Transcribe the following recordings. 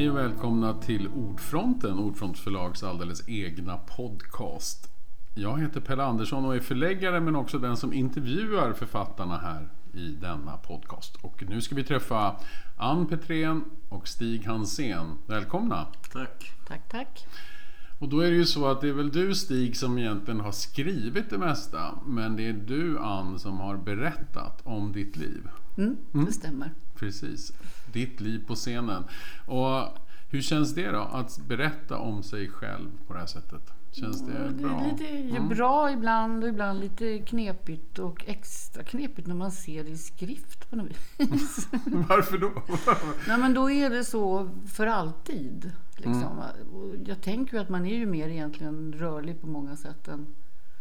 Hej och välkomna till Ordfronten, Ordfront förlags alldeles egna podcast. Jag heter Pelle Andersson och är förläggare men också den som intervjuar författarna här i denna podcast. Och nu ska vi träffa Ann Petrén och Stig Hansén. Välkomna! Tack! Tack, tack. Och då är det ju så att det är väl du Stig som egentligen har skrivit det mesta. Men det är du Ann som har berättat om ditt liv. Mm, det stämmer. Precis. Ditt liv på scenen. Och hur känns det då att berätta om sig själv på det här sättet? Känns det Ja, bra? är lite ja, bra ibland och ibland lite knepigt och extra knepigt när man ser det i skrift på något vis. Varför då? Nej, men då är det så för alltid. Liksom. Och Jag tänker ju att man är ju mer egentligen rörlig på många sätt än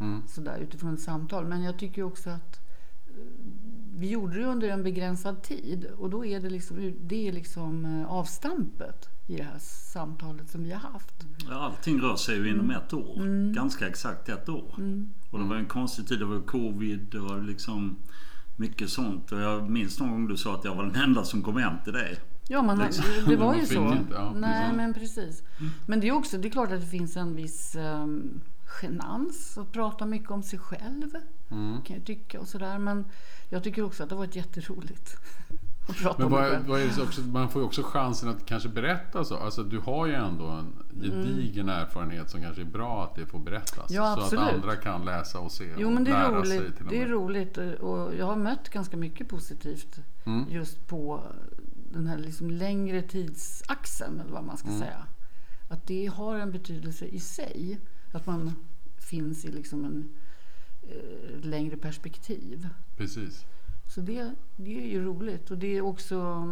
Mm. sådär utifrån ett samtal. Men jag tycker också att eh, vi gjorde det under en begränsad tid och då är det liksom, det är liksom eh, avstampet i det här samtalet som vi har haft. Ja, Allting rör sig ju inom ett år. Ganska exakt ett år. Och det var en konstig tid. Det var covid. Det var liksom mycket sånt. Och jag minns någon gång du sa att jag var den enda som kom hem till dig. Ja, man, Liksom. det var ju så. ja, Nej, men precis. Men det är också, det är klart att det finns en viss um, genans att prata mycket om sig själv. Mm. Kan jag tycka och sådär. Men jag tycker också att det har varit jätteroligt att prata Men om vad, själv. vad är också, man får ju också chansen att kanske berätta så. Alltså du har ju ändå en gedigen erfarenhet som kanske är bra att det får berättas. Ja, så att andra kan läsa och se Jo, och men det är lära sig roligt. till Det är roligt och jag har mött ganska mycket positivt Mm. just på den här liksom längre tidsaxeln, eller vad man ska Mm. säga. Att det har en betydelse i sig. Att man finns i liksom en längre perspektiv. Precis. Så det, det är ju roligt. Och det är också,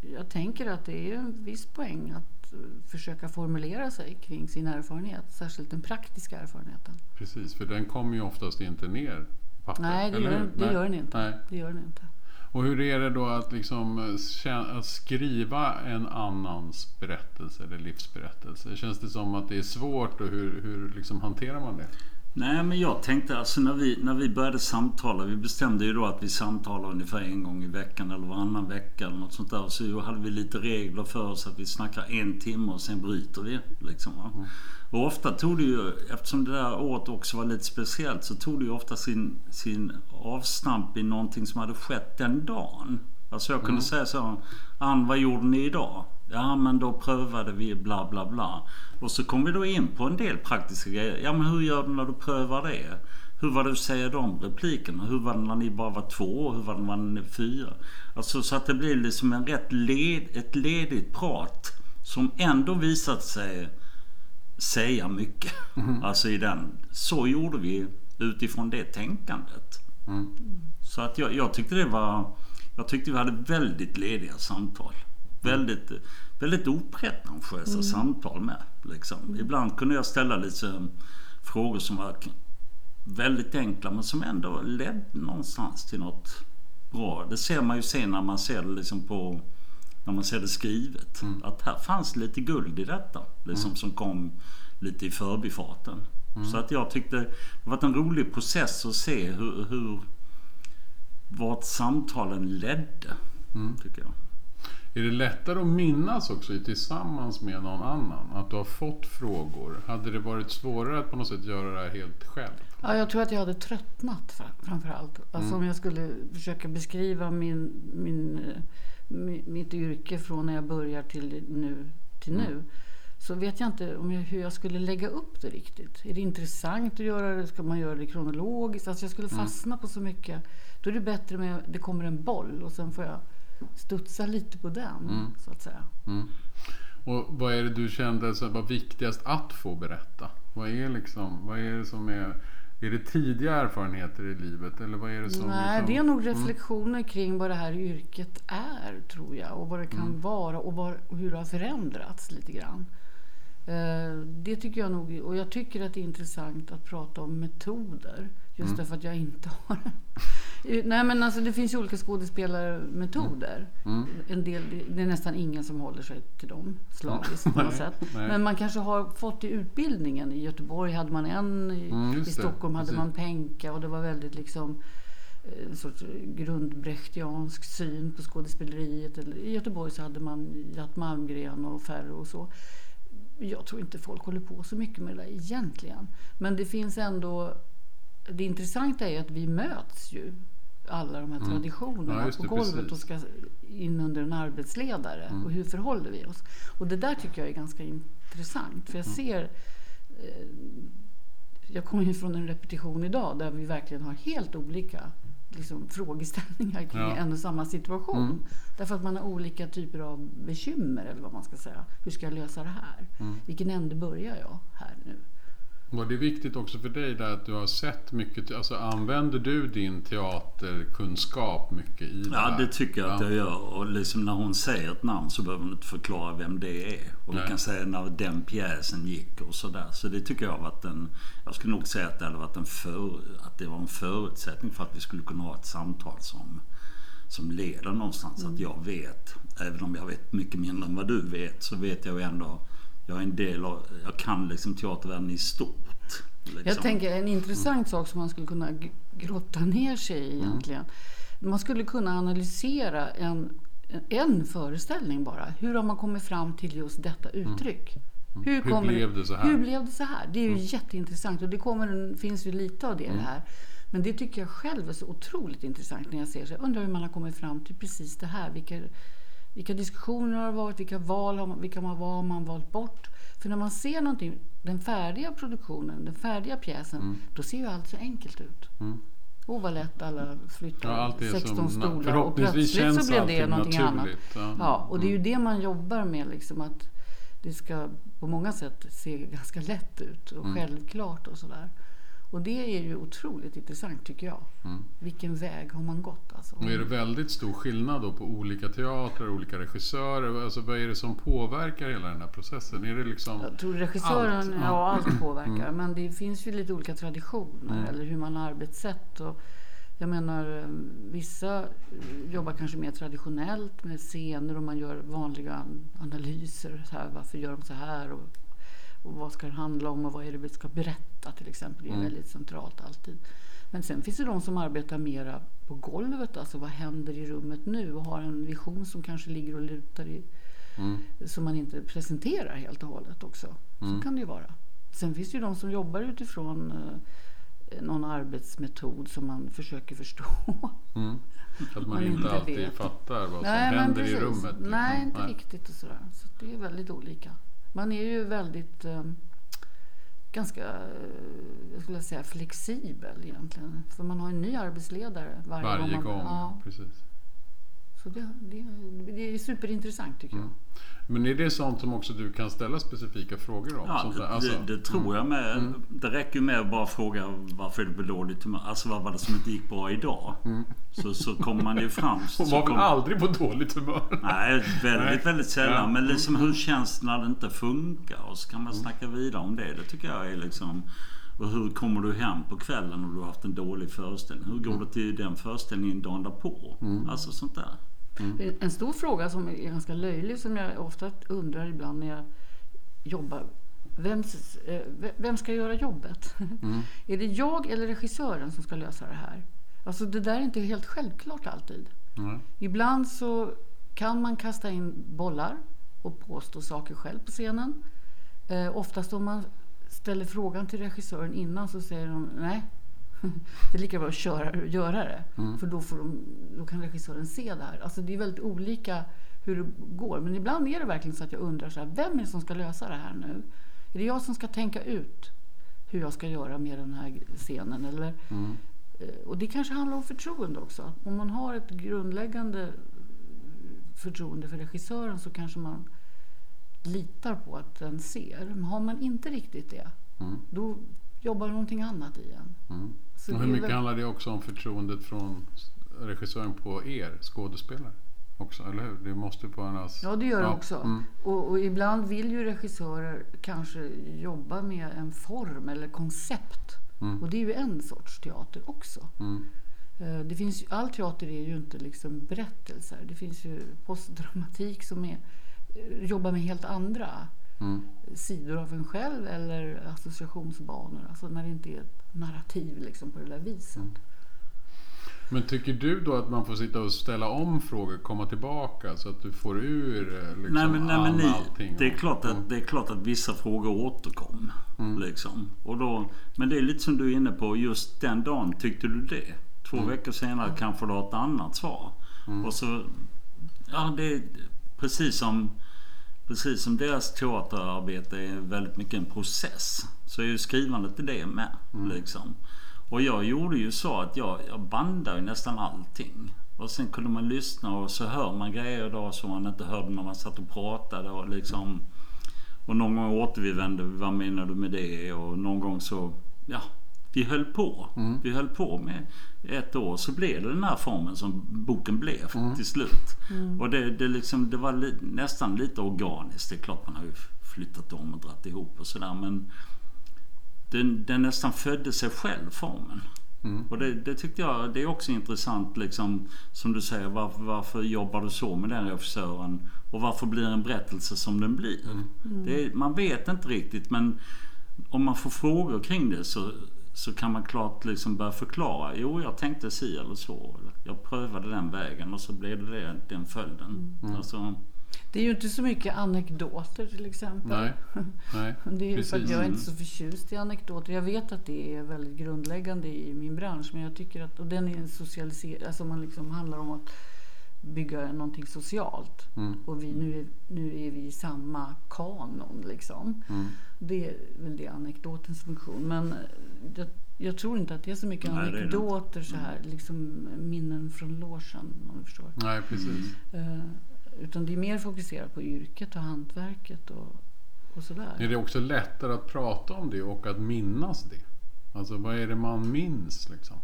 jag tänker att det är en viss poäng att eh, försöka formulera sig kring sin erfarenhet. Särskilt den praktiska erfarenheten. Precis, för den kommer ju oftast inte ner på papper. Nej, det, gör, det gör den inte. Nej. Det gör den inte. Och hur är det då att, liksom, eh, att skriva en annans berättelse eller livsberättelse? Känns det som att det är svårt och hur, hur liksom hanterar man det? Nej men jag tänkte alltså när vi, när vi började samtala. Vi bestämde ju då att vi samtalar ungefär en gång i veckan eller varannan vecka eller något sånt där. Så hade vi lite regler för oss att vi snackar en timme och sen bryter vi. Liksom, va? Och ofta tog det ju, eftersom det där året också var lite speciellt, så tog det ju ofta sin, sin avstamp i någonting som hade skett den dagen. Alltså jag kunde säga så Ann, vad gjorde ni idag? Ja, men då prövade vi bla bla bla. Och så kom vi då in på en del praktiska grejer. Ja, men hur gör du när du prövar det? Hur var det att säga de replikerna? Hur var det när ni bara var två? Hur var det när ni var fyra? Alltså så att det blir liksom en rätt led, ett ledigt prat som ändå visat sig säga mycket. Alltså i den. Så gjorde vi utifrån det tänkandet. Mm. Så att jag, jag tyckte det var... Jag tyckte vi hade väldigt lediga samtal. Väldigt, väldigt opretentiösa samtal med. Liksom. Ibland kunde jag ställa lite frågor som var väldigt enkla men som ändå ledde någonstans till något bra. Det ser man ju sen när man ser det liksom på när man ser det skrivet. Att här fanns lite guld i detta. Liksom som kom lite i förbifarten. Så att jag tyckte det var en rolig process att se hur, hur vart samtalen ledde. Tycker jag. Är det lättare att minnas också tillsammans med någon annan? Att du har fått frågor? Hade det varit svårare att på något sätt göra det här helt själv? Ja, jag tror att jag hade tröttnat fra- framför allt. Alltså om jag skulle försöka beskriva min, min, mi- mitt yrke från när jag börjar till nu. Till nu så vet jag inte om jag, hur jag skulle lägga upp det riktigt. Är det intressant att göra det? Ska man göra det kronologiskt? Alltså jag skulle fastna på så mycket. Då är det bättre med det kommer en boll och sen får jag studsa lite på den. Så att säga. Mm. Och vad är det du kände så var viktigast att få berätta? Vad är, liksom, vad är det som är... Är det tidiga erfarenheter i livet eller vad är det som... Nej, liksom, det är nog reflektioner kring vad det här yrket är, tror jag. Och vad det kan vara och, var, och hur det har förändrats lite grann. Eh, det tycker jag nog. Och jag tycker att det är intressant att prata om metoder. Just därför att jag inte har Eh, Nej men alltså det finns ju olika skådespelarmetoder. En del, det är nästan ingen som håller sig till dem slaviskt på något sätt. nej. Men man kanske har fått i utbildningen. I Göteborg hade man en, i, Mm, i Stockholm hade man Penka och det var väldigt liksom eh, en sorts grundbrechtiansk syn på skådespeleriet. I Göteborg så hade man Jatt Malmgren och Ferro och så. Jag tror inte folk håller på så mycket med det där egentligen. Men det finns ändå... Det intressanta är att vi möts ju alla de här traditionerna Ja, på det, golvet precis. och ska in under en arbetsledare. Och hur förhåller vi oss? Och det där tycker jag är ganska intressant. För jag ser... Eh, jag kommer ju från en repetition idag där vi verkligen har helt olika liksom, frågeställningar kring Ja. en och samma situation. Därför att man har olika typer av bekymmer eller vad man ska säga. Hur ska jag lösa det här? Vilken ände börjar jag här nu? Var det viktigt också för dig där att du har sett mycket, alltså använder du din teaterkunskap mycket i det Ja, det tycker jag att Ja. jag gör. Och liksom när hon säger ett namn så behöver hon inte förklara vem det är. Och Nej. vi kan säga när den pjäsen gick och sådär. Så det tycker jag varit en... Jag skulle nog säga att det hade varit en för, att det var en förutsättning för att vi skulle kunna ha ett samtal som, som leder någonstans. Mm. Att jag vet, även om jag vet mycket mindre än vad du vet, så vet jag ju ändå... Jag är en del av... Jag kan liksom teatervärlden i stort. Liksom. Jag tänker en intressant sak som man skulle kunna grotta ner sig i egentligen. Man skulle kunna analysera en, en föreställning bara. Hur har man kommit fram till just detta uttryck? Hur, Hur blev det så här? Hur blev det så här? Det är ju jätteintressant och det kommer, finns ju lite av det här. Men det tycker jag själv är så otroligt intressant när jag ser så. Jag undrar hur man har kommit fram till precis det här. Vilka, vilka diskussioner har det varit? Vilka val har man, vilka vad har man valt bort? För när man ser någonting, den färdiga produktionen, den färdiga pjäsen, Mm. då ser ju allt så enkelt ut. Åh vad lätt alla flyttar Ja, allt är 16 som, stolar och plötsligt så blev det någonting annat. Ja. Ja, och det är ju det man jobbar med liksom att det ska på många sätt se ganska lätt ut och självklart och sådär. Och det är ju otroligt intressant tycker jag. Vilken väg har man gått alltså? Och är det väldigt stor skillnad då på olika teatrar, olika regissörer? Alltså vad är det som påverkar hela den här processen? Är det liksom... Jag tror regissören, Allt, ja. allt påverkar. Men det finns ju lite olika traditioner eller hur man har arbetssätt. Och jag menar, eh, vissa jobbar kanske mer traditionellt med scener och man gör vanliga an- analyser. Så här, varför gör de så här? Och, och vad ska det handla om och vad är det vi ska berätta till exempel. Det är väldigt centralt alltid. Men sen finns det de som arbetar mera på golvet. Alltså vad händer i rummet nu? Och har en vision som kanske ligger och lutar i, som man inte presenterar helt och hållet också. Så kan det ju vara. Sen finns det ju de som jobbar utifrån eh, någon arbetsmetod som man försöker förstå. Mm. Att man, man inte inte alltid vet. fattar vad som Nej, händer i rummet. liksom. Nej, inte Nej. riktigt och sådär. Så det är väldigt olika. Man är ju väldigt eh, ganska, eh, jag skulle säga flexibel egentligen. För man har en ny arbetsledare varje, Varje man, gång, Ja, precis. Så det, det, det är superintressant tycker jag. Men är det sånt som också du kan ställa specifika frågor om? Ja, det, alltså, det, det tror jag med. Det räcker ju med att bara fråga varför är det på dåligt humör? Alltså vad var det som inte gick bra idag? Så, så kommer man ju fram. Så, Hon var väl kom- aldrig på dåligt humör? Nej, väldigt, Nej. väldigt sällan. Ja. Men liksom hur känns det när det inte funkar? Och så kan man snacka vidare om det. Det tycker jag är liksom... Och hur kommer du hem på kvällen om du har haft en dålig föreställning? Hur går det till den föreställningen dagen därpå? Alltså sånt där. En stor fråga som är ganska löjlig som jag ofta undrar ibland när jag jobbar. Vem, vem ska göra jobbet? är det jag eller regissören som ska lösa det här? Alltså det där är inte helt självklart alltid. Nej. Ibland så kan man kasta in bollar och påstå saker själv på scenen. Eh, oftast om man ställer frågan till regissören innan så säger de nej. Det är lika bra att köra, göra det. För då, får de, då kan regissören se det här. Alltså det är väldigt olika hur det går. Men ibland är det verkligen så att jag undrar så här, vem är det som ska lösa det här nu? Är det jag som ska tänka ut hur jag ska göra med den här scenen? Eller, eh, Och det kanske handlar om förtroende också. Om man har ett grundläggande förtroende för regissören så kanske man litar på att den ser. Men har man inte riktigt det, då jobbar någonting annat i en. Så Och hur mycket väl- handlar det också om förtroendet från regissören på er skådespelare? Också, eller hur? Det måste på hennes... Ja, det gör det också. mm. Och, och ibland vill ju regissörer kanske jobba med en form eller koncept. Mm. Och det är ju en sorts teater också. Eh, Det finns, ju- all teater är ju inte liksom berättelser. Det finns ju postdramatik som är, eh, jobbar med helt andra Mm. sidor av en själv eller associationsbanor. Alltså när det inte är ett narrativ liksom på det där viset. Men tycker du då att man får sitta och ställa om frågor, komma tillbaka så att du får ur eh, liksom, nej, men, nej, men ni, allting? det, är klart att, det är klart att vissa frågor återkom. Mm. Liksom. Och då, men det är lite som du är inne på. Just den dagen tyckte du det. Två Mm. veckor senare kanske du har ett annat svar. Och så, ja det är precis som, precis som deras teaterarbete är väldigt mycket en process. Så är ju skrivandet i det med. Mm. Liksom. Och jag gjorde ju så att jag, jag bandade ju nästan allting. Och sen kunde man lyssna och så hör man grejer då som man inte hörde när man satt och pratade. Och, liksom, och någon gång återvände vi, vad menar du med det? Och någon gång så, ja, vi höll på. Vi höll på med ett år så blev det den här formen som boken blev till slut. Och det, det, liksom, det var li, nästan lite organiskt. Det är klart man har ju flyttat om och dratt ihop och sådär men den, den nästan födde sig själv formen. Och det, det tyckte jag, det är också intressant liksom som du säger varför, varför jobbar du så med den regissören? Och varför blir en berättelse som den blir? Det är, man vet inte riktigt men om man får frågor kring det så, så kan man klart liksom börja förklara. Jo, jag tänkte si eller så. Jag prövade den vägen och så blev det, den följden. Alltså, Det är ju inte så mycket anekdoter till exempel. Nej, nej Det är ju för att precis. jag är inte så förtjust i anekdoter. Jag vet att det är väldigt grundläggande i min bransch. Men jag tycker att, och den är en socialiserad, alltså man liksom handlar om att bygga någonting socialt. Mm. Och vi, nu, är, nu är vi i samma kanon liksom. Mm. Det är väl det anekdotens funktion. Men eh, jag, jag tror inte att det är så mycket Nej, anekdoter så här, liksom minnen från logen om du förstår. Nej, precis. Eh, utan det är mer fokuserat på yrket och hantverket och, och sådär. Är det också lättare att prata om det och att minnas det? Alltså vad är det man minns liksom?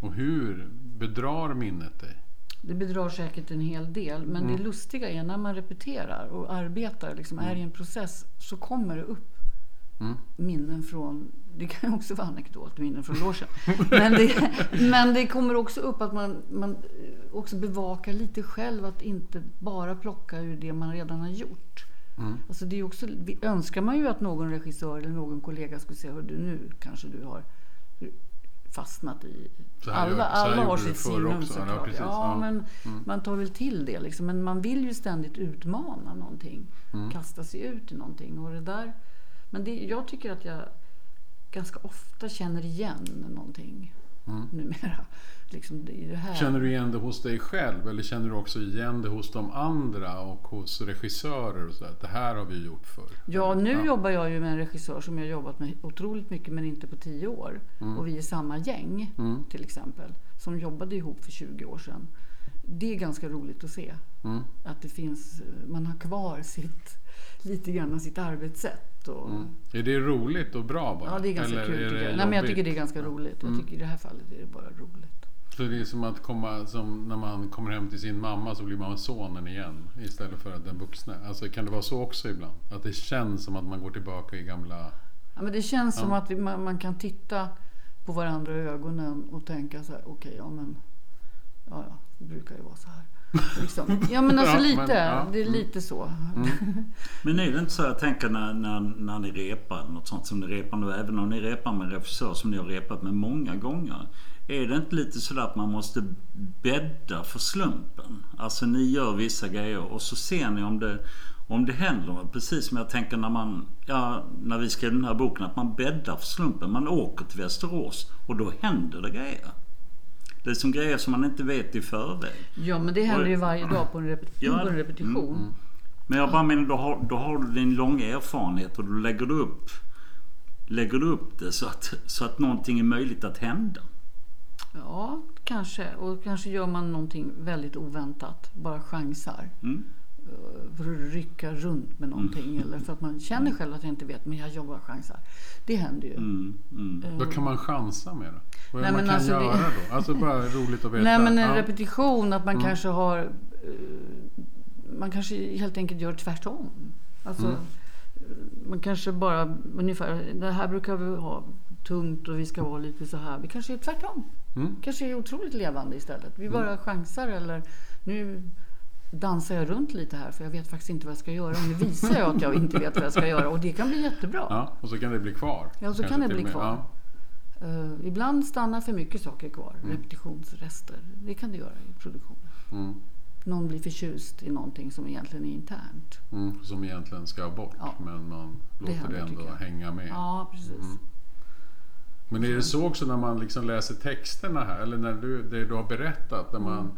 Och hur bedrar minnet dig? Det bedrar säkert en hel del. Men Mm. det lustiga är när man repeterar och arbetar, liksom är i en process, så kommer det upp Mm. minnen från, det kan ju också vara anekdot, minnen från logen. men, det, men det kommer också upp att man, man också bevakar lite själv att inte bara plocka ur det man redan har gjort. Mm. Alltså det är också, vi önskar man ju att någon regissör eller någon kollega skulle säga, du nu kanske du har fastnat i... Så alla gör- alla har sitt signum såklart. Ja, Ja. men man tar väl till det liksom. Men man vill ju ständigt utmana någonting. Mm. Kasta sig ut i någonting. Och det där, men det, jag tycker att jag ganska ofta känner igen någonting Mm. numera. Liksom det. Känner du igen det hos dig själv eller känner du också igen det hos de andra och hos regissörer och sådär? Det här har vi gjort förr. Ja, nu Ja. jobbar jag ju med en regissör som jag jobbat med otroligt mycket men inte på tio år. Och vi är samma gäng Mm. till exempel. Som jobbade ihop för 20 år sedan. Det är ganska roligt att se. Mm. Att det finns, man har kvar sitt, lite grann sitt arbetssätt. Och, Mm. Är det roligt och bra bara? Ja, det är ganska Eller kul är det jag. Nej, men jag tycker det är ganska roligt. Jag tycker i det här fallet är det bara roligt. Så det är som att komma, som när man kommer hem till sin mamma så blir man sonen igen istället för den vuxna. Alltså kan det vara så också ibland? Att det känns som att man går tillbaka i gamla... Ja, men det känns som att vi, man, man kan titta på varandra i ögonen och tänka så här, okej, ja men, ja, ja, brukar ju vara så här. Liksom. Ja men alltså Ja, lite, men, ja, det är mm. lite så. Men är det inte så jag tänker när, när, när ni repar något sånt som ni repar nu, även om ni repar med en regissör som ni har repat med många gånger. Är det inte lite sådär att man måste bädda för slumpen? Alltså ni gör vissa grejer och så ser ni om det, om det händer. Precis som jag tänker när man, ja, när vi skrev den här boken, att man bäddar för slumpen. Man åker till Västerås och då händer det grejer. Det är som grejer som man inte vet i förväg. Ja men det händer ju varje dag på en, repet- Ja, på en repetition. Mm, Men jag bara menar, då har, då har du din långa erfarenhet och då lägger du upp, lägger du upp det så att, så att någonting är möjligt att hända. Ja, kanske. Och kanske gör man någonting väldigt oväntat. Bara chansar. Mm. Eh, För att rycka runt med någonting. Eller för att man känner själv att jag inte vet, men jag jobbar och chansar. Det händer ju. Mm, mm. Eh, Vad kan man chansa med då? Vad Nej, det man kan alltså det- göra då? Alltså bara roligt att veta. Nej men en Ja. repetition, att man Mm. kanske har... eh, Man kanske helt enkelt gör tvärtom. Alltså, Mm. Man kanske bara ungefär, det här brukar vi ha tungt och vi ska vara lite så här. Vi kanske är tvärtom. Mm. kanske är otroligt levande istället. Vi bara chansar eller nu dansar jag runt lite här för jag vet faktiskt inte vad jag ska göra. Nu visar jag att jag inte vet vad jag ska göra och det kan bli jättebra. Ja, och så kan det bli kvar. Ja, så kan det bli och kvar. Eh, ibland stannar för mycket saker kvar, Mm. repetitionsrester. Det kan det göra i produktionen. Mm. Någon blir förtjust i någonting som egentligen är internt. Mm. Som egentligen ska bort Ja. men man låter det, händer, ändå tycker jag. hänga med. Ja, precis. Mm. Men är det så också när man liksom läser texterna här, eller när du, det du har berättat, när man, Mm.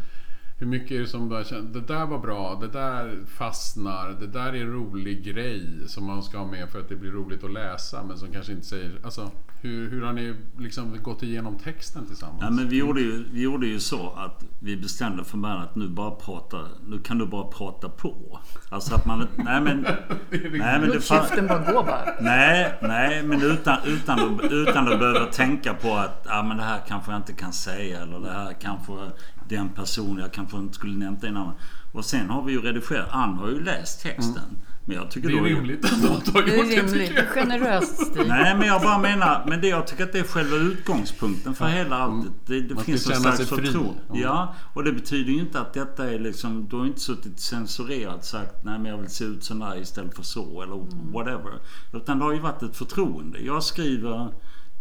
Hur mycket är det som du har känt, det där var bra, det där fastnar, det där är en rolig grej som man ska ha med för att det blir roligt att läsa, men som kanske inte säger, alltså hur, hur har ni liksom gått igenom texten tillsammans? Ja, men vi, gjorde ju, vi gjorde ju så att vi bestämde för mig att nu bara prata, nu kan du bara prata på. Alltså att man, nej men, nej men det Låt fan, käften bara gå bara. Nej, nej, men utan, utan, att, utan att behöva tänka på att ah, men det här kanske jag inte kan säga eller det här kanske den personen jag kanske inte skulle nämnt i namn. Och sen har vi ju redigerat. Ann har ju läst texten. Men jag tycker det är rimligt att något har Det gjort är det rimligt. jag. Generöst Stig. Nej, men jag bara menar, men det jag tycker att det är själva utgångspunkten för hela allt. Det, det Man finns en slags förtroende. Ja. Ja, och det betyder ju inte att detta är liksom, du har inte suttit censurerat sagt nej men jag vill se ut så här istället för så eller whatever. Utan det har ju varit ett förtroende. Jag skriver,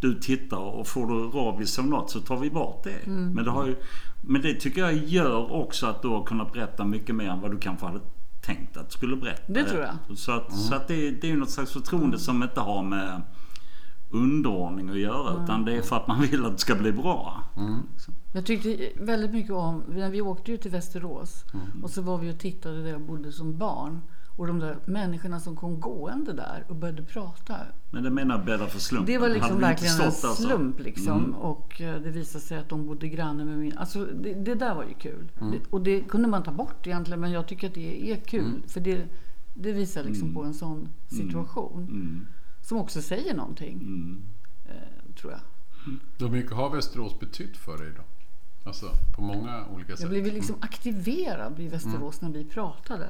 du tittar och får du rabies av något så tar vi bort det. Men, det har ju, men det tycker jag gör också att du har kunnat berätta mycket mer än vad du kanske hade tänkt att du skulle berätta. Det tror jag. Så att, så att det, det är ju något slags förtroende som inte har med underordning att göra. Utan det är för att man vill att det ska bli bra. Jag tyckte väldigt mycket om, när vi åkte ju till Västerås och så var vi och tittade där jag bodde som barn. Och de där människorna som kom gående där och började prata. Men det menar jag bäddar för slumpen. Det var liksom verkligen en slump liksom. Mm. Och eh, det visade sig att de bodde granne med min... Alltså det, det där var ju kul. Det, och det kunde man ta bort egentligen men jag tycker att det är kul. För det, det visar liksom på en sån situation. Mm. Som också säger någonting. Mm. Eh, tror jag. Hur mycket har Västerås betytt för dig då? Alltså på många olika sätt. Jag blev liksom aktiverad i Västerås när vi pratade.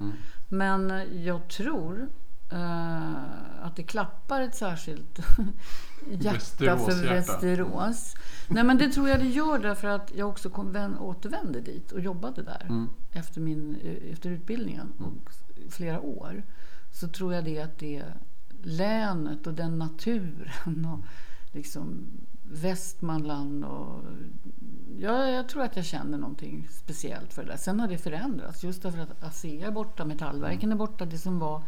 Men eh, jag tror eh, att det klappar ett särskilt hjärta Västerås för hjärta. Västerås. Nej men det tror jag det gör därför att jag också kom, vän, återvände dit och jobbade där efter, min, eh, efter utbildningen och s- flera år. Så tror jag det att det länet och den naturen och liksom Västmanland och Ja, jag tror att jag känner någonting speciellt för det där. Sen har det förändrats just därför att ASEA är borta, metallverken är borta. Det som var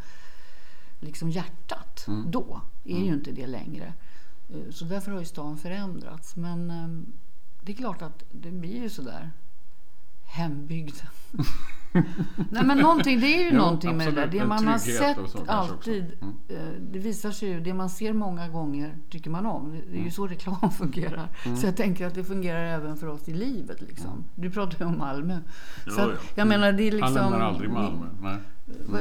liksom hjärtat då är ju inte det längre. Eh, Så därför har ju stan förändrats. Men eh, det är klart att det blir ju sådär hembygd. Nej men någonting, det är ju Jo, någonting med det där. Det man har så sett alltid. Mm. eh, Det visar sig ju, det man ser många gånger tycker man om. Det är ju så reklam fungerar. Så jag tänker att det fungerar även för oss i livet. Liksom. Du pratar ju om Malmö. Ja, så att, ja. jag menar, det är Han liksom... lämnar aldrig Malmö. Nej.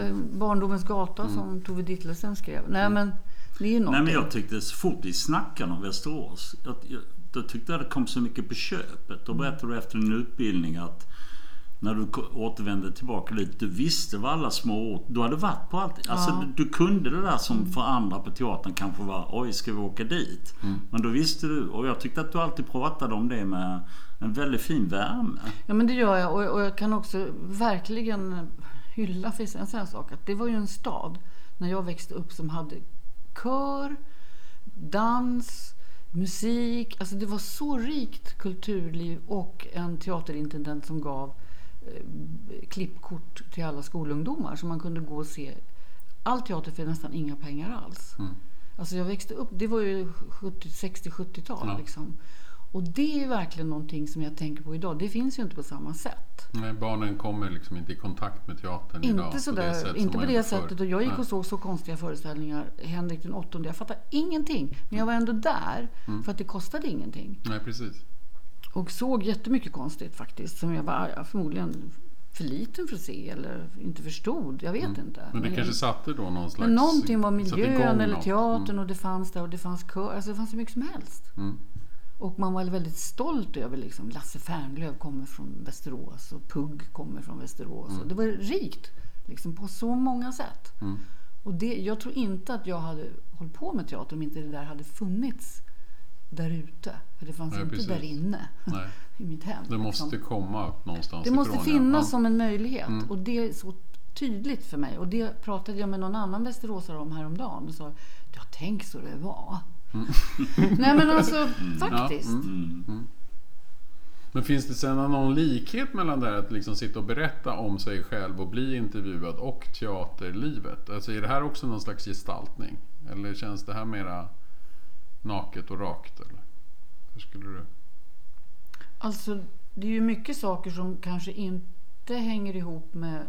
eh, Barndomens gata som Tove Ditlevsen skrev. Nej men det är ju Nej någonting. men jag tyckte så fort vi snackade om Västerås. Jag, jag, då tyckte jag det kom så mycket på köpet. Då berättade du efter din utbildning att när du återvände tillbaka dit. Du visste vad alla små Du hade varit på allt. Alltså Ja. du, du kunde det där som Mm. för andra på teatern kanske var oj ska vi åka dit? Men då visste du. Och jag tyckte att du alltid pratade om det med en väldigt fin värme. Ja men det gör jag och, och jag kan också verkligen hylla för en sån här sak. Att det var ju en stad när jag växte upp som hade kör, dans, musik. Alltså det var så rikt kulturliv och en teaterintendent som gav klippkort till alla skolungdomar så man kunde gå och se all teater för nästan inga pengar alls. Alltså jag växte upp, det var ju 70, 60-70-tal Ja. liksom. Och det är verkligen någonting som jag tänker på idag. Det finns ju inte på samma sätt. Nej, barnen kommer liksom inte i kontakt med teatern idag. Inte, på sådär, sätt inte på det sättet. Och jag gick och såg så konstiga föreställningar. Henrik den åttonde. Jag fattar ingenting. Men jag var ändå där. Mm. För att det kostade ingenting. Nej, precis. Och såg jättemycket konstigt faktiskt. Som jag var förmodligen för liten för att se. Eller inte förstod. Jag vet inte. Mm. Men det jag- kanske satte då någon slags... men någonting var miljön eller teatern och det fanns där och det fanns kör. Alltså det fanns så mycket som helst. Mm. Och man var väldigt stolt över liksom Lasse Fernlöf kommer från Västerås och Pugg kommer från Västerås. Och det var rikt liksom på så många sätt. Mm. Och det, jag tror inte att jag hade hållit på med teater om inte det där hade funnits där ute. För det fanns Nej, inte precis. där inne i mitt hem. det måste liksom. komma någonstans Det måste ifrån. finnas ja. Mm. som en möjlighet. Och det är så tydligt för mig. Och det pratade jag med någon annan västeråsare om häromdagen. Och sa, ja tänk så det var. Nej men alltså faktiskt. Ja, mm. Men finns det sen någon likhet mellan det här att liksom sitta och berätta om sig själv och bli intervjuad och teaterlivet? Alltså är det här också någon slags gestaltning? Eller känns det här mera naket och rakt? Eller? Hur skulle du? Alltså det är ju mycket saker som kanske inte hänger ihop med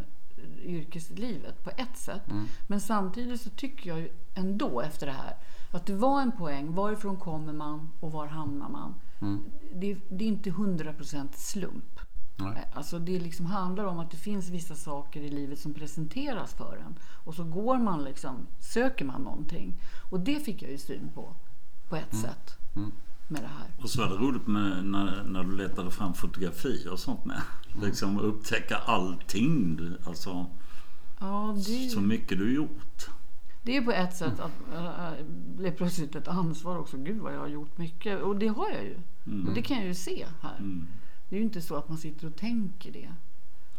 yrkeslivet på ett sätt. Mm. Men samtidigt så tycker jag ju ändå efter det här att det var en poäng. Varifrån kommer man och var hamnar man? Mm. Det, det är inte 100% slump. Nej. Alltså det liksom handlar om att det finns vissa saker i livet som presenteras för en. Och så går man liksom, söker man någonting. Och det fick jag ju syn på, på ett sätt. Mm. Med det här. Och så var det roligt med när, när du letade fram fotografier och sånt med. Liksom upptäcka allting. Alltså Ja, det, så mycket du gjort. det är på ett sätt att äh, bli plötsligt ett ansvar också. Gud vad jag har gjort mycket. Och det har jag ju. Och det kan jag ju se här. Mm. Det är ju inte så att man sitter och tänker det.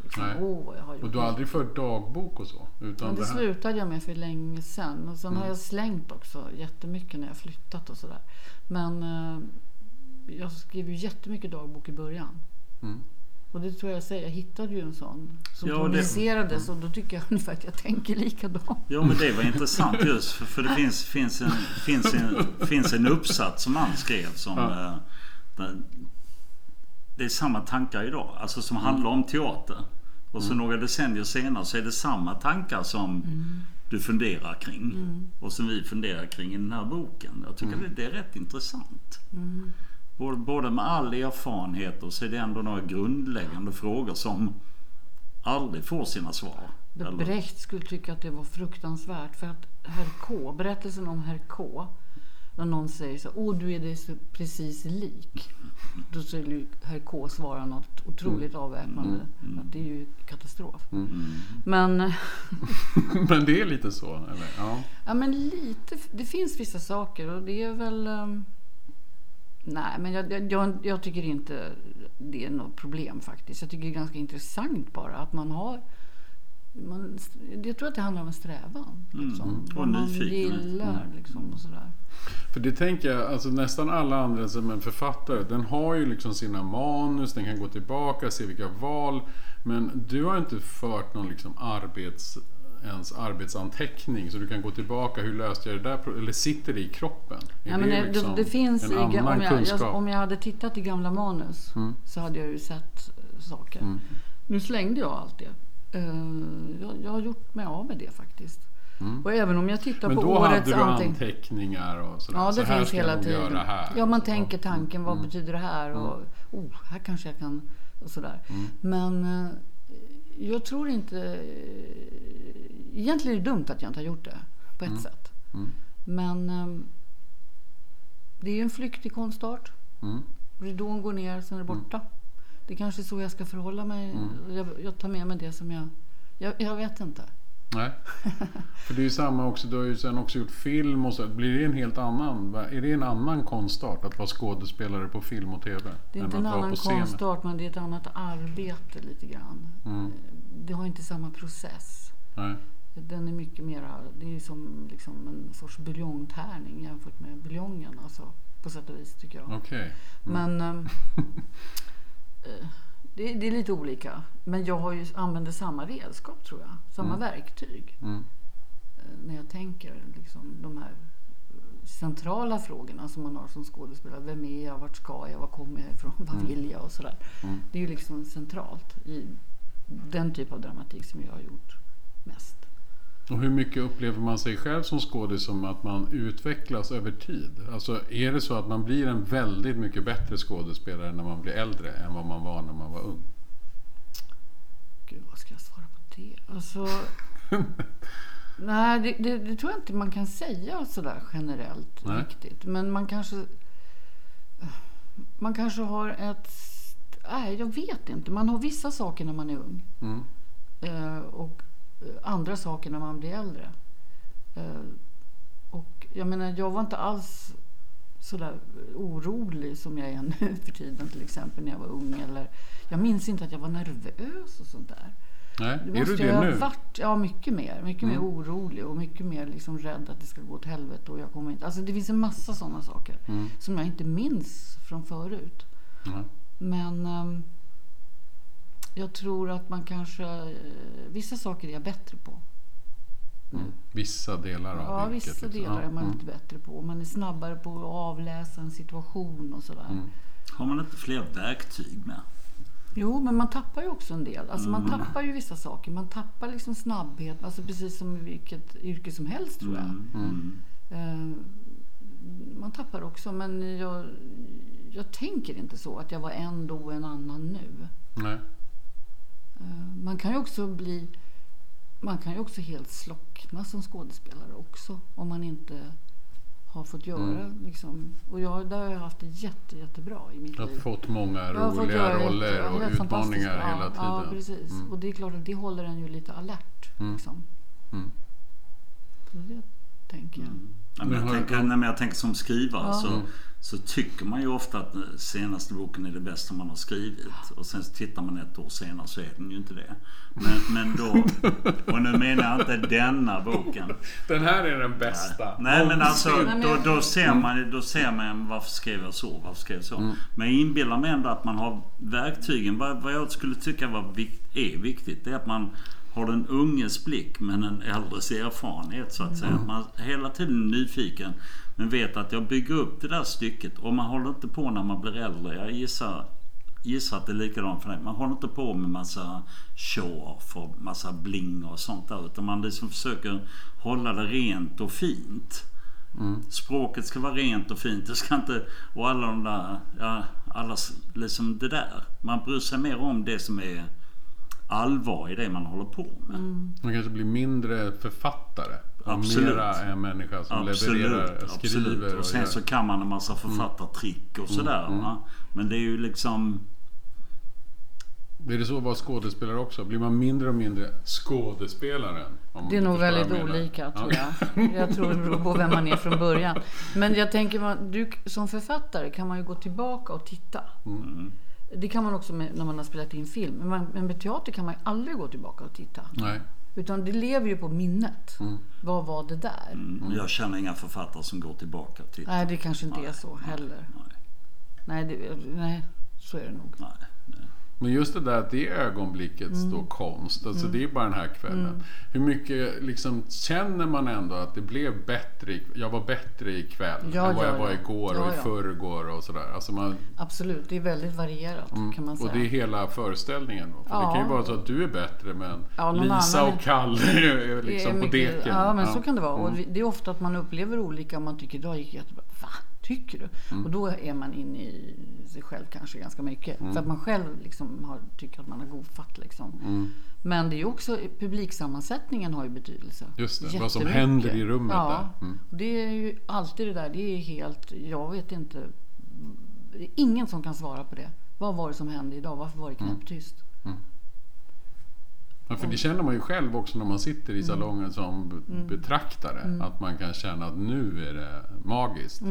Liksom, vad jag har gjort Och du har aldrig fört dagbok och så? Utan Men det det här... slutade jag med för länge sedan. Och sen Mm. har jag slängt också jättemycket när jag flyttat och sådär. Men eh, jag skrev ju jättemycket dagbok i början. Mm. Och det tror jag säger, jag hittade ju en sån som Ja, det- publicerades och då tycker jag ungefär att jag tänker likadant. Ja men det var intressant just för, för det finns, finns, en, finns, en, finns en uppsats som han skrev som Ja. eh, Det är samma tankar idag, alltså som handlar om teater. Och så några decennier senare så är det samma tankar som du funderar kring. Och som vi funderar kring i den här boken. Jag tycker det, det är rätt intressant. Både, både med all erfarenhet och så är det ändå några grundläggande frågor som aldrig får sina svar. Brecht skulle tycka att det var fruktansvärt för att herr K, berättelsen om herr K, när någon säger så åh du är dig så precis lik. Då skulle ju herr K svara något otroligt avväpnande. Att det är ju katastrof. Men, Men det är lite så? Eller? Ja. ja men lite, det finns vissa saker och det är väl ehm, Nej, men jag, jag- jag, tycker inte det är något problem faktiskt. Jag tycker det är ganska intressant bara att man har man, jag tror att det handlar om en strävan. Liksom. Mm. Och Vad man nyfikenhet. gillar liksom, och sådär. För det tänker jag, alltså nästan alla andra som en författare, den har ju liksom sina manus, den kan gå tillbaka, se vilka val. Men du har inte fört någon liksom arbets, ens arbetsanteckning så du kan gå tillbaka, hur löste jag det där? Eller sitter det i kroppen? Är Ja, men det, liksom det, det finns en i, annan om, jag, kunskap? jag, om jag hade tittat i gamla manus Mm. så hade jag ju sett eh, saker. Mm. Nu slängde jag allt det. Eh, jag, jag har gjort mig av med det faktiskt. Mm. Och även om jag tittar Men på då hade årets du anteckning. anteckningar och sådär. Ja, så det här finns ska hela tiden. göra här. Ja, man tänker tanken, vad Mm. betyder det här? Och oh, här kanske jag kan... Och sådär. Mm. Men eh, jag tror inte... Egentligen är det dumt att jag inte har gjort det, på ett sätt. Mm. Men eh, det är ju en flyktig konstart. Mm. Ridån går ner, sen är det borta. Det är kanske är så jag ska förhålla mig. Mm. Jag, jag tar med mig det som jag... Jag, jag vet inte. Nej. För det är ju samma också, du har ju sen också gjort film och så. Blir det en helt annan, är det en annan konstart att vara skådespelare på film och TV? Det är inte en annan konstart, men det är ett annat arbete lite grann. Mm. Det har inte samma process. Nej. Den är mycket mera, det är som liksom en sorts buljongtärning jämfört med buljongen. Alltså, på sätt och vis tycker jag. Okej. Men ehm, eh, det, det är lite olika. Men jag har ju, använder samma redskap tror jag. Samma verktyg. Mm. eh, När jag tänker liksom, de här eh, centrala frågorna som man har som skådespelare. Vem är jag? Vart ska jag? Var kommer jag ifrån? Vad vill jag? Och sådär. Mm. Det är ju liksom centralt i den typ av dramatik som jag har gjort mest. Och hur mycket upplever man sig själv som skådis som att man utvecklas över tid? Alltså är det så att man blir en väldigt mycket bättre skådespelare när man blir äldre än vad man var när man var ung? Gud, vad ska jag svara på det? Alltså, nej, det, det, det tror jag inte man kan säga sådär generellt Nej. riktigt. Men man kanske... Man kanske har ett... Nej, jag vet inte. Man har vissa saker när man är ung. Mm. Eh, och andra saker när man blir äldre. Eh, och jag menar, jag var inte alls sådär orolig som jag är nu för tiden till exempel när jag var ung. Eller, jag minns inte att jag var nervös och sånt där. Nej, Det är du det nu? varit, ja mycket mer. Mycket mer Mm. orolig och mycket mer liksom rädd att det ska gå åt helvete och jag kommer inte... Alltså det finns en massa sådana saker Mm. som jag inte minns från förut. Ja. Men ehm, jag tror att man kanske... eh, vissa saker är jag bättre på. Mm. Vissa delar av Ja, vilket, vissa liksom. delar är man mm. lite bättre på. Man är snabbare på att avläsa en situation och sådär. Mm. Har man inte fler verktyg med? Jo, men man tappar ju också en del. Alltså man Mm. tappar ju vissa saker. Man tappar liksom snabbhet. Alltså precis som i vilket yrke som helst tror jag. Mm. Mm. Eh, man tappar också, men jag, jag tänker inte så att jag var en då och en annan nu. Nej. Eh, man kan ju också bli... Man kan ju också helt slockna som skådespelare också om man inte har fått göra Mm. liksom. Och jag, där har jag haft det jätte, jättebra i mitt Du har liv. fått många fått roliga jätte- roller ja, och utmaningar hela tiden. Ja, precis. Mm. Och det är klart att det håller en ju lite alert. Mm. Liksom. Mm. Så det tänker jag. Ja, men jag, tänker, nej, men jag tänker som skrivare Ja. så, Mm. Så tycker man ju ofta att den senaste boken är det bästa man har skrivit. Och sen så tittar man ett år senare så är den ju inte det. Men, men då, och nu menar jag inte denna boken. Den här är den bästa. Nej men alltså då, då, ser man, då ser man varför skrev jag så, varför skrev jag så. Mm. Men jag inbillar mig ändå att man har verktygen. Vad, vad jag skulle tycka var är viktigt det är att man har den unges blick men en äldres erfarenhet så att säga. Mm. Att man hela tiden är nyfiken men vet att jag bygger upp det där stycket och man håller inte på när man blir äldre. Jag gissar, gissar att det är likadant för dig. Man håller inte på med massa show-off och massa bling och sånt där utan man liksom försöker hålla det rent och fint. Mm. Språket ska vara rent och fint. Det ska inte... Och alla de där... Ja, alla, liksom det där. Man bryr sig mer om det som är allvar i det man håller på med. Man kanske blir mindre författare. Och Absolut. mera en människa som Absolut, levererar, absolut. skriver Och sen gör. så kan man en massa författartrick och sådär. Mm. Men det är ju liksom... Är det så att vara skådespelare också? Blir man mindre och mindre skådespelaren? Om Det är nog väldigt olika tror Ja. jag. Jag tror det beror på vem man är från början. Men jag tänker, man, du, som författare kan man ju gå tillbaka och titta. Mm. Det kan man också med, när man har spelat in film. Men, man, men med teater kan man ju aldrig gå tillbaka och titta. Nej. Utan det lever ju på minnet. Mm. Vad var det där? Mm, jag känner inga författare som går tillbaka till... Nej, det kanske inte är så heller. Nej, Nej, det, nej så är det nog. nej, nej. Men just det där att det ögonblicket Mm. står konst. Alltså det är bara den här kvällen. Hur mycket liksom känner man ändå att det blev bättre? Jag var bättre ikväll Ja, än vad ja, jag var ja. igår och Ja, i förrgår och sådär. Alltså man, Absolut, det är väldigt varierat kan man säga. Mm. och det är hela föreställningen. Då. För det kan ju vara så att du är bättre men Lisa annan och Kalle är liksom är på mycket- deken. Ja, men så kan det vara. Mm. Och det är ofta att man upplever olika. Man tycker idag gick jättebra. Tycker du? Mm. Och då är man inne i sig själv kanske ganska mycket. För att man själv liksom har, tycker att man har god fatt. Liksom. Mm. Men det är ju också publiksammansättningen har ju betydelse. Just det, vad som händer i rummet ja. Mm. Det är ju alltid det där. Det är helt, jag vet inte. Det är ingen som kan svara på det. Vad var det som hände idag? Varför var det Mm. knäpptyst? Ja, för det känner man ju själv också när man sitter Mm. i salongen som b- betraktare. Att man kan känna att nu är det magiskt.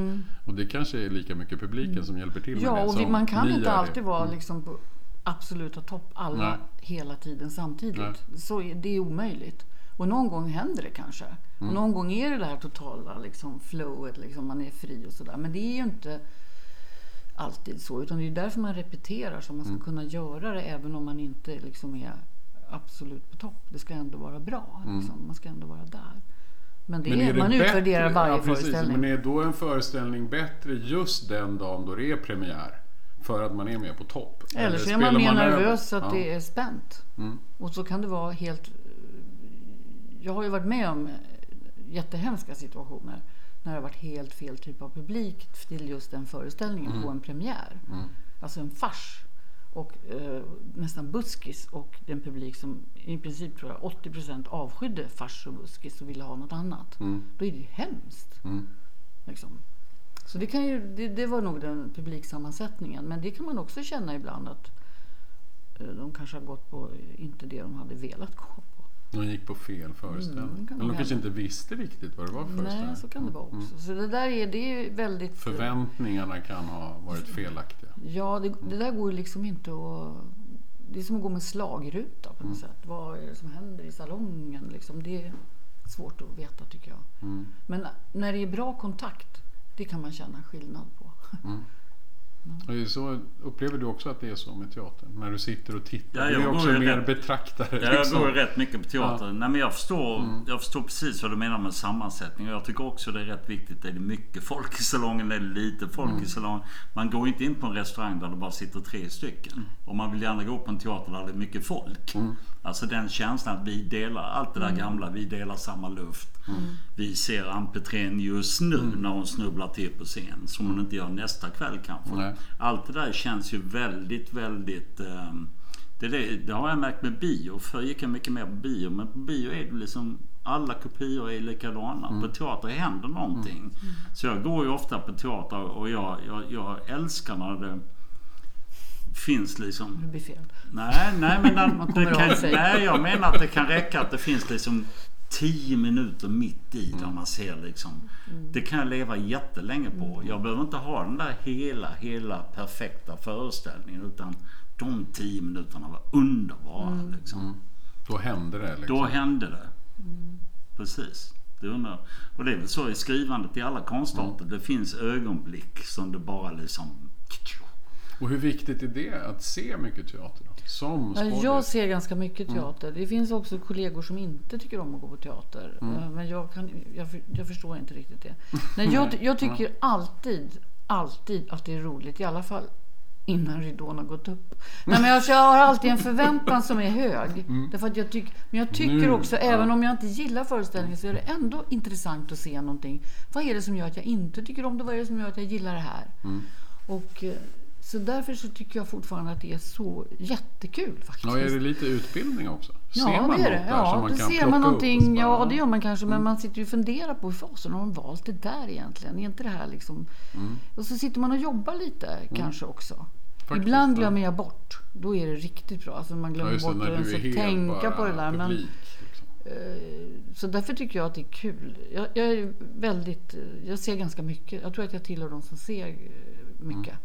Och det kanske är lika mycket publiken som hjälper till med Mm. Ja, det. och vi, som man kan inte är det. alltid vara liksom på absoluta topp alla Nej. hela tiden samtidigt. Så är, det är omöjligt. Och någon gång händer det kanske. Mm. Och någon gång är det det här totala liksom, flowet, liksom, man är fri och sådär. Men det är ju inte alltid så. Utan det är därför man repeterar så man ska Mm. kunna göra det även om man inte liksom, är absolut på topp. Det ska ändå vara bra. Liksom. Man ska ändå vara där. Men, det Mm. Men är, är det man bättre- utvärderar varje ja, precis, föreställning. Men är då en föreställning bättre just den dagen då det är premiär? För att man är med på topp? Eller så är man mer nervös så att Ja. det är spänt. Mm. Och så kan det vara helt... Jag har ju varit med om jättehemska situationer när det har varit helt fel typ av publik till just den föreställningen Mm. på en premiär. Alltså en fars. Och eh, nästan buskis och den publik som i princip tror jag 80% avskydde fars och buskis och ville ha något annat. Mm. Då är det ju hemskt. Mm. Liksom. Så det, kan ju, det, det var nog den publiksammansättningen. Men det kan man också känna ibland att eh, de kanske har gått på inte det de hade velat gå på. De gick på fel föreställning. Mm, kan de kanske inte visste riktigt vad det var för föreställning. Mm. Nej, så kan det vara också. Så det där är, det är väldigt... Förväntningarna kan ha varit felaktiga. Ja, det, det där går ju liksom inte att det är som att gå med slagruta på något sätt. Vad är det som händer i salongen? Liksom, det är svårt att veta tycker jag. Men när det är bra kontakt, det kan man känna skillnad på. Är Så upplever du också att det är så med teatern? När du sitter och tittar? Ja, du är också mer rätt- betraktare. Ja, jag liksom. går rätt mycket på teater. Nej, men jag, förstår, jag förstår precis vad du menar med sammansättning. Och jag tycker också det är rätt viktigt. Är det mycket folk i salongen? Är det lite folk i salongen? Man går inte in på en restaurang där det bara sitter tre stycken. Och man vill gärna gå på en teater där det är mycket folk. Alltså den känslan att vi delar, allt det där gamla, vi delar samma luft. Vi ser just nu när hon snubblar till på scen. Som hon inte gör nästa kväll kanske. Nej. Allt det där känns ju väldigt, väldigt... ehm, det, det, det har jag märkt med bio. Förr gick jag mycket mer på bio. Men på bio är det liksom... Alla kopior är likadana. På teater händer någonting. Så jag går ju ofta på teater och jag, jag, jag älskar när det finns liksom... Det blir fel. Nej, nej men den, det kan, nej, jag menar att det kan räcka att det finns liksom 10 minuter mitt i där man ser liksom. Det kan jag leva jättelänge på. Jag behöver inte ha den där hela, hela perfekta föreställningen utan de 10 minuterna var underbara. Liksom. Då händer det. Liksom. Då hände det. Precis. Det undrar. Och det är väl så i skrivandet i alla konstarter. Det finns ögonblick som det bara liksom... Och hur viktigt är det att se mycket teater? Då? Som jag ser ganska mycket teater. Det finns också kollegor som inte tycker om att gå på teater. Eh, Men jag, kan, jag, jag förstår inte riktigt det. Nej, jag, jag tycker alltid, alltid att det är roligt. I alla fall innan ridån har gått upp. Nej, men jag, har alltid en förväntan som är hög. Därför att jag tyck, men jag tycker Nu, också, ja. även om jag inte gillar föreställningen, så är det ändå intressant att se någonting. Vad är det som gör att jag inte tycker om det? Vad är det som gör att jag gillar det här? Och, eh, så därför så tycker jag fortfarande att det är så jättekul faktiskt. Ja, är det lite utbildning också? Ja, ser man det är det. Ja, man kan ser man någonting. bara, Ja, det gör man kanske. Men man sitter ju och funderar på hur fasen har de valt det där egentligen? Är inte det här liksom... Och så sitter man och jobbar lite kanske också. Faktiskt, Ibland ja. glömmer jag bort. Då är det riktigt bra. Alltså man Ja, glömmer det, bort att ens tänka på det där. Men, publik. Liksom. eh, så därför tycker jag att det är kul. Jag, jag är väldigt... Jag ser ganska mycket. Jag tror att jag tillhör de som ser eh, mycket.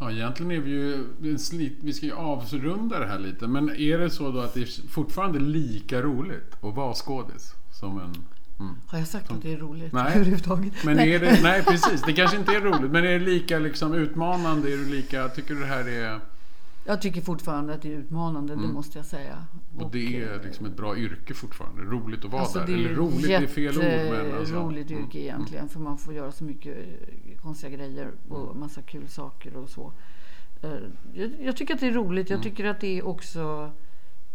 Ja, egentligen är vi ju... slit- Vi ska ju avrunda det här lite. Men är det så då att det är fortfarande lika roligt att vara skådis? Som en... Mm. Har jag sagt att det är roligt Nej. överhuvudtaget? Men är det... Nej, precis. Det kanske inte är roligt. Men är det lika liksom utmanande? Är du lika... Tycker du det här är... Jag tycker fortfarande att det är utmanande, det måste jag säga. Mm. Och det är liksom ett bra yrke fortfarande. Roligt att vara Alltså, där. det är Eller roligt är fel ord. Men alltså, roligt yrke egentligen. För man får göra så mycket eh, konstiga grejer och Mm. massa kul saker och så. Eh, Jag, jag tycker att det är roligt. Mm. Jag tycker att det är också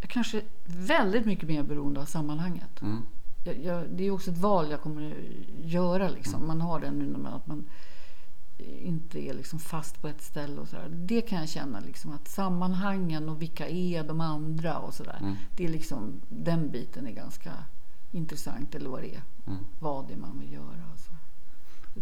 kanske väldigt mycket mer beroende av sammanhanget. Mm. Jag, jag, det är också ett val jag kommer att göra. Liksom. Mm. Man har det nu med att man inte är liksom fast på ett ställe. och så där. Det kan jag känna liksom att sammanhangen och vilka är de andra och sådär. Mm. Det är liksom, den biten är ganska intressant eller vad det är. Mm. Vad det är man vill göra. Alltså.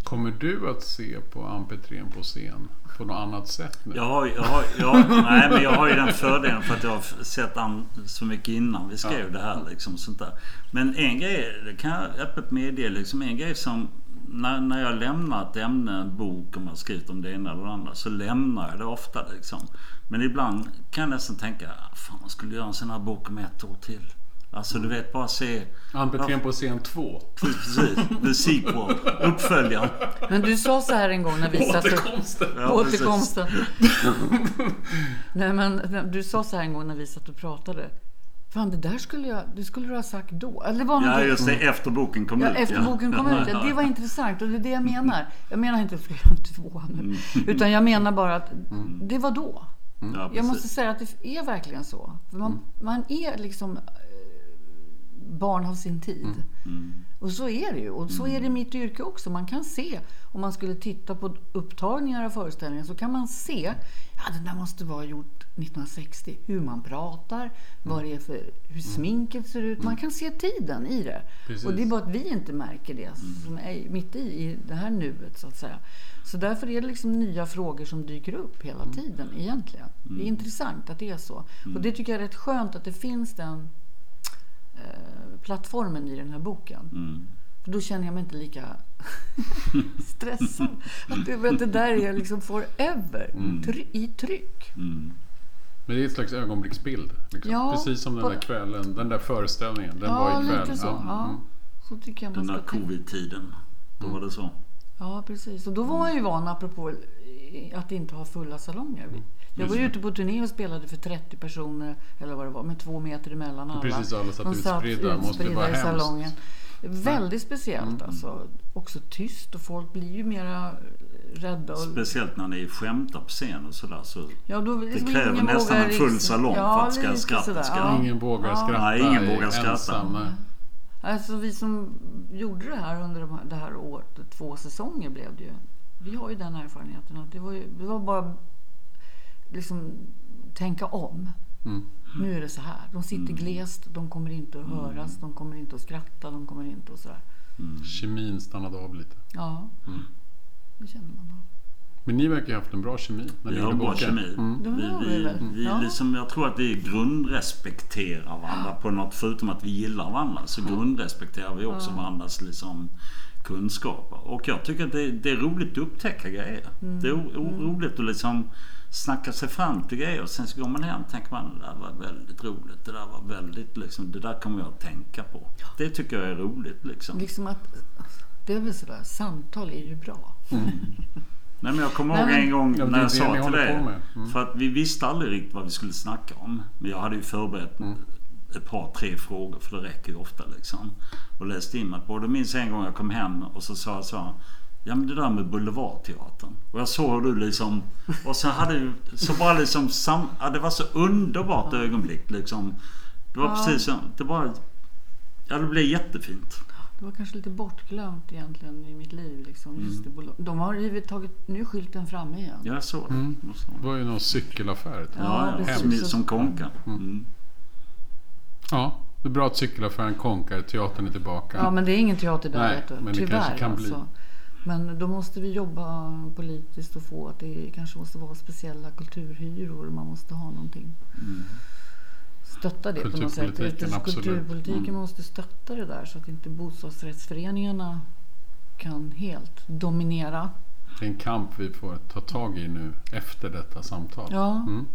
Kommer du att se på Ann Petrén på scen på något annat sätt nu? Jag har, jag, har, jag, nej, men jag har ju den fördelen för att jag har sett an så mycket innan vi skrev Ja. det här. Liksom, sånt där. Men en grej, det kan jag öppet medge, liksom, en grej som när, när jag lämnar ett ämne, en bok, om jag skrivit om det ena eller det andra, så lämnar jag det ofta. Liksom. Men ibland kan jag nästan tänka, "Ah, fan man skulle göra en sån här bok om ett år till. Alltså du vet, bara se... Ann Petrén på scen 2. Precis, the sequel, uppföljaren. Men du sa så här en gång när vi satt och... Återkomsten! Ja. Återkomsten. Nej, men du sa så här en gång när vi satt och pratade. Fan, det där skulle jag, det skulle du ha sagt då. Eller var Ja, just det. Efter boken kom Ja, ut. efter boken kom ut. Ja, det var intressant och det är det jag menar. Jag menar inte fler än två nu. Utan jag menar bara att det var då. Ja, Jag precis. måste säga att det är verkligen så. Man, man är liksom eh, barn av sin tid. Mm. Och så är det ju. Och så är det i mitt yrke också. Man kan se, om man skulle titta på upptagningar av föreställningen, så kan man se, ja det där måste vara gjort 1960. Hur man pratar, vad det är för, hur sminket ser ut. Man kan se tiden i det. Precis. Och det är bara att vi inte märker det som är mitt i, i det här nuet så att säga. Så därför är det liksom nya frågor som dyker upp hela tiden egentligen. Det är intressant att det är så. Och det tycker jag är rätt skönt att det finns den plattformen i den här boken. Mm. För då känner jag mig inte lika stressad. Att det, att det där är liksom forever try, i tryck. Mm. Men det är ett slags ögonblicksbild. Liksom. Ja, Precis som den på- där kvällen, den där föreställningen. Den Ja, var ikväll. lite så. Ja. Mm. Så tycker jag man Den där covid-tiden. Då var det så. Ja, precis. Och då var man ju van, apropå eh, att inte ha fulla salonger. Mm. Jag var ju ute på turné och spelade för 30 personer, eller vad det var, med två meter emellan alla. Precis, alla satt De utspridda. Måste det vara i hemskt? salongen. Väldigt speciellt Mm. alltså. Också tyst och folk blir ju mera rädda. Och, Speciellt när ni skämtar på scen och sådär. Så ja, då, liksom kräver ingen nästan en full liksom- salong för att ska- skrattet sådär, ska- ja. Ingen vågar Ja. skratta. Nej, ingen vågar skratta. ensam, nej. Alltså vi som gjorde det här under de här, det här året, två säsonger blev det ju. Vi har ju den erfarenheten att det var, ju, det var bara liksom tänka om. Mm. Nu är det så här. De sitter glest, de kommer inte att höras, de kommer inte att skratta, de kommer inte att sådär. Kemin stannade av lite. Ja, Mm. det känner man då. Men ni verkar ju ha haft en bra kemi när ni vi har bra boken. kemi. Mm. Vi, vi vi, Ja. liksom, jag tror att vi grundrespekterar varandra på något. Förutom att vi gillar varandra så grundrespekterar vi också varandras liksom, kunskaper. Och jag tycker att det, det är roligt att upptäcka grejer. Mm. Det är o, o, roligt att liksom snacka sig fram till grejer. Och sen så går man hem och tänker man det där var väldigt roligt. Det där var väldigt liksom, det där kommer jag att tänka på. Det tycker jag är roligt liksom. Liksom att, det är väl sådär, samtal är ju bra. Nej men jag kommer ihåg en gång när jag sa till dig. Mm. För att vi visste aldrig riktigt vad vi skulle snacka om. Men jag hade ju förberett Mm. ett par, tre frågor för det räcker ju ofta liksom. Och läste in mig på. Och då minns jag en gång jag kom hem och så sa jag så här, Ja men det där med Boulevardteatern. Och jag såg hur du liksom... Och så hade du... Så bara liksom sam, ja, Det var så underbart ögonblick liksom. Det var Ja. precis som... Det bara... Ja det blev jättefint. Det var kanske lite bortglömt egentligen i mitt liv. Liksom, Mm. de har ju tagit, nu är skylten framme igen. Ja, jag såg det. Mm. Det var ju någon cykelaffär. Ja, ja, precis. som, som konka. Mm. Ja, det är bra att cykelaffären konkar. Teatern är tillbaka. Ja, men det är ingen teater där, Nej, vet du. men det Tyvärr kanske kan bli. Men då måste vi jobba politiskt och få att det kanske måste vara speciella kulturhyror. Man måste ha någonting. Stötta det på något sätt. Kulturpolitiken, Mm. måste stötta det där så att inte bostadsrättsföreningarna kan helt dominera. Det är en kamp vi får ta tag i nu efter detta samtal. Ja, Mm.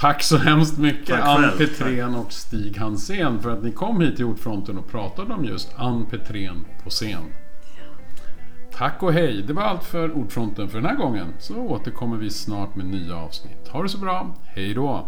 Tack så hemskt mycket Ann Petrén och Stig Hansén för att ni kom hit till Ordfronten och pratade om just Ann Petrén på scen. Tack och hej! Det var allt för Ordfronten för den här gången. Så återkommer vi snart med nya avsnitt. Ha det så bra! Hej då!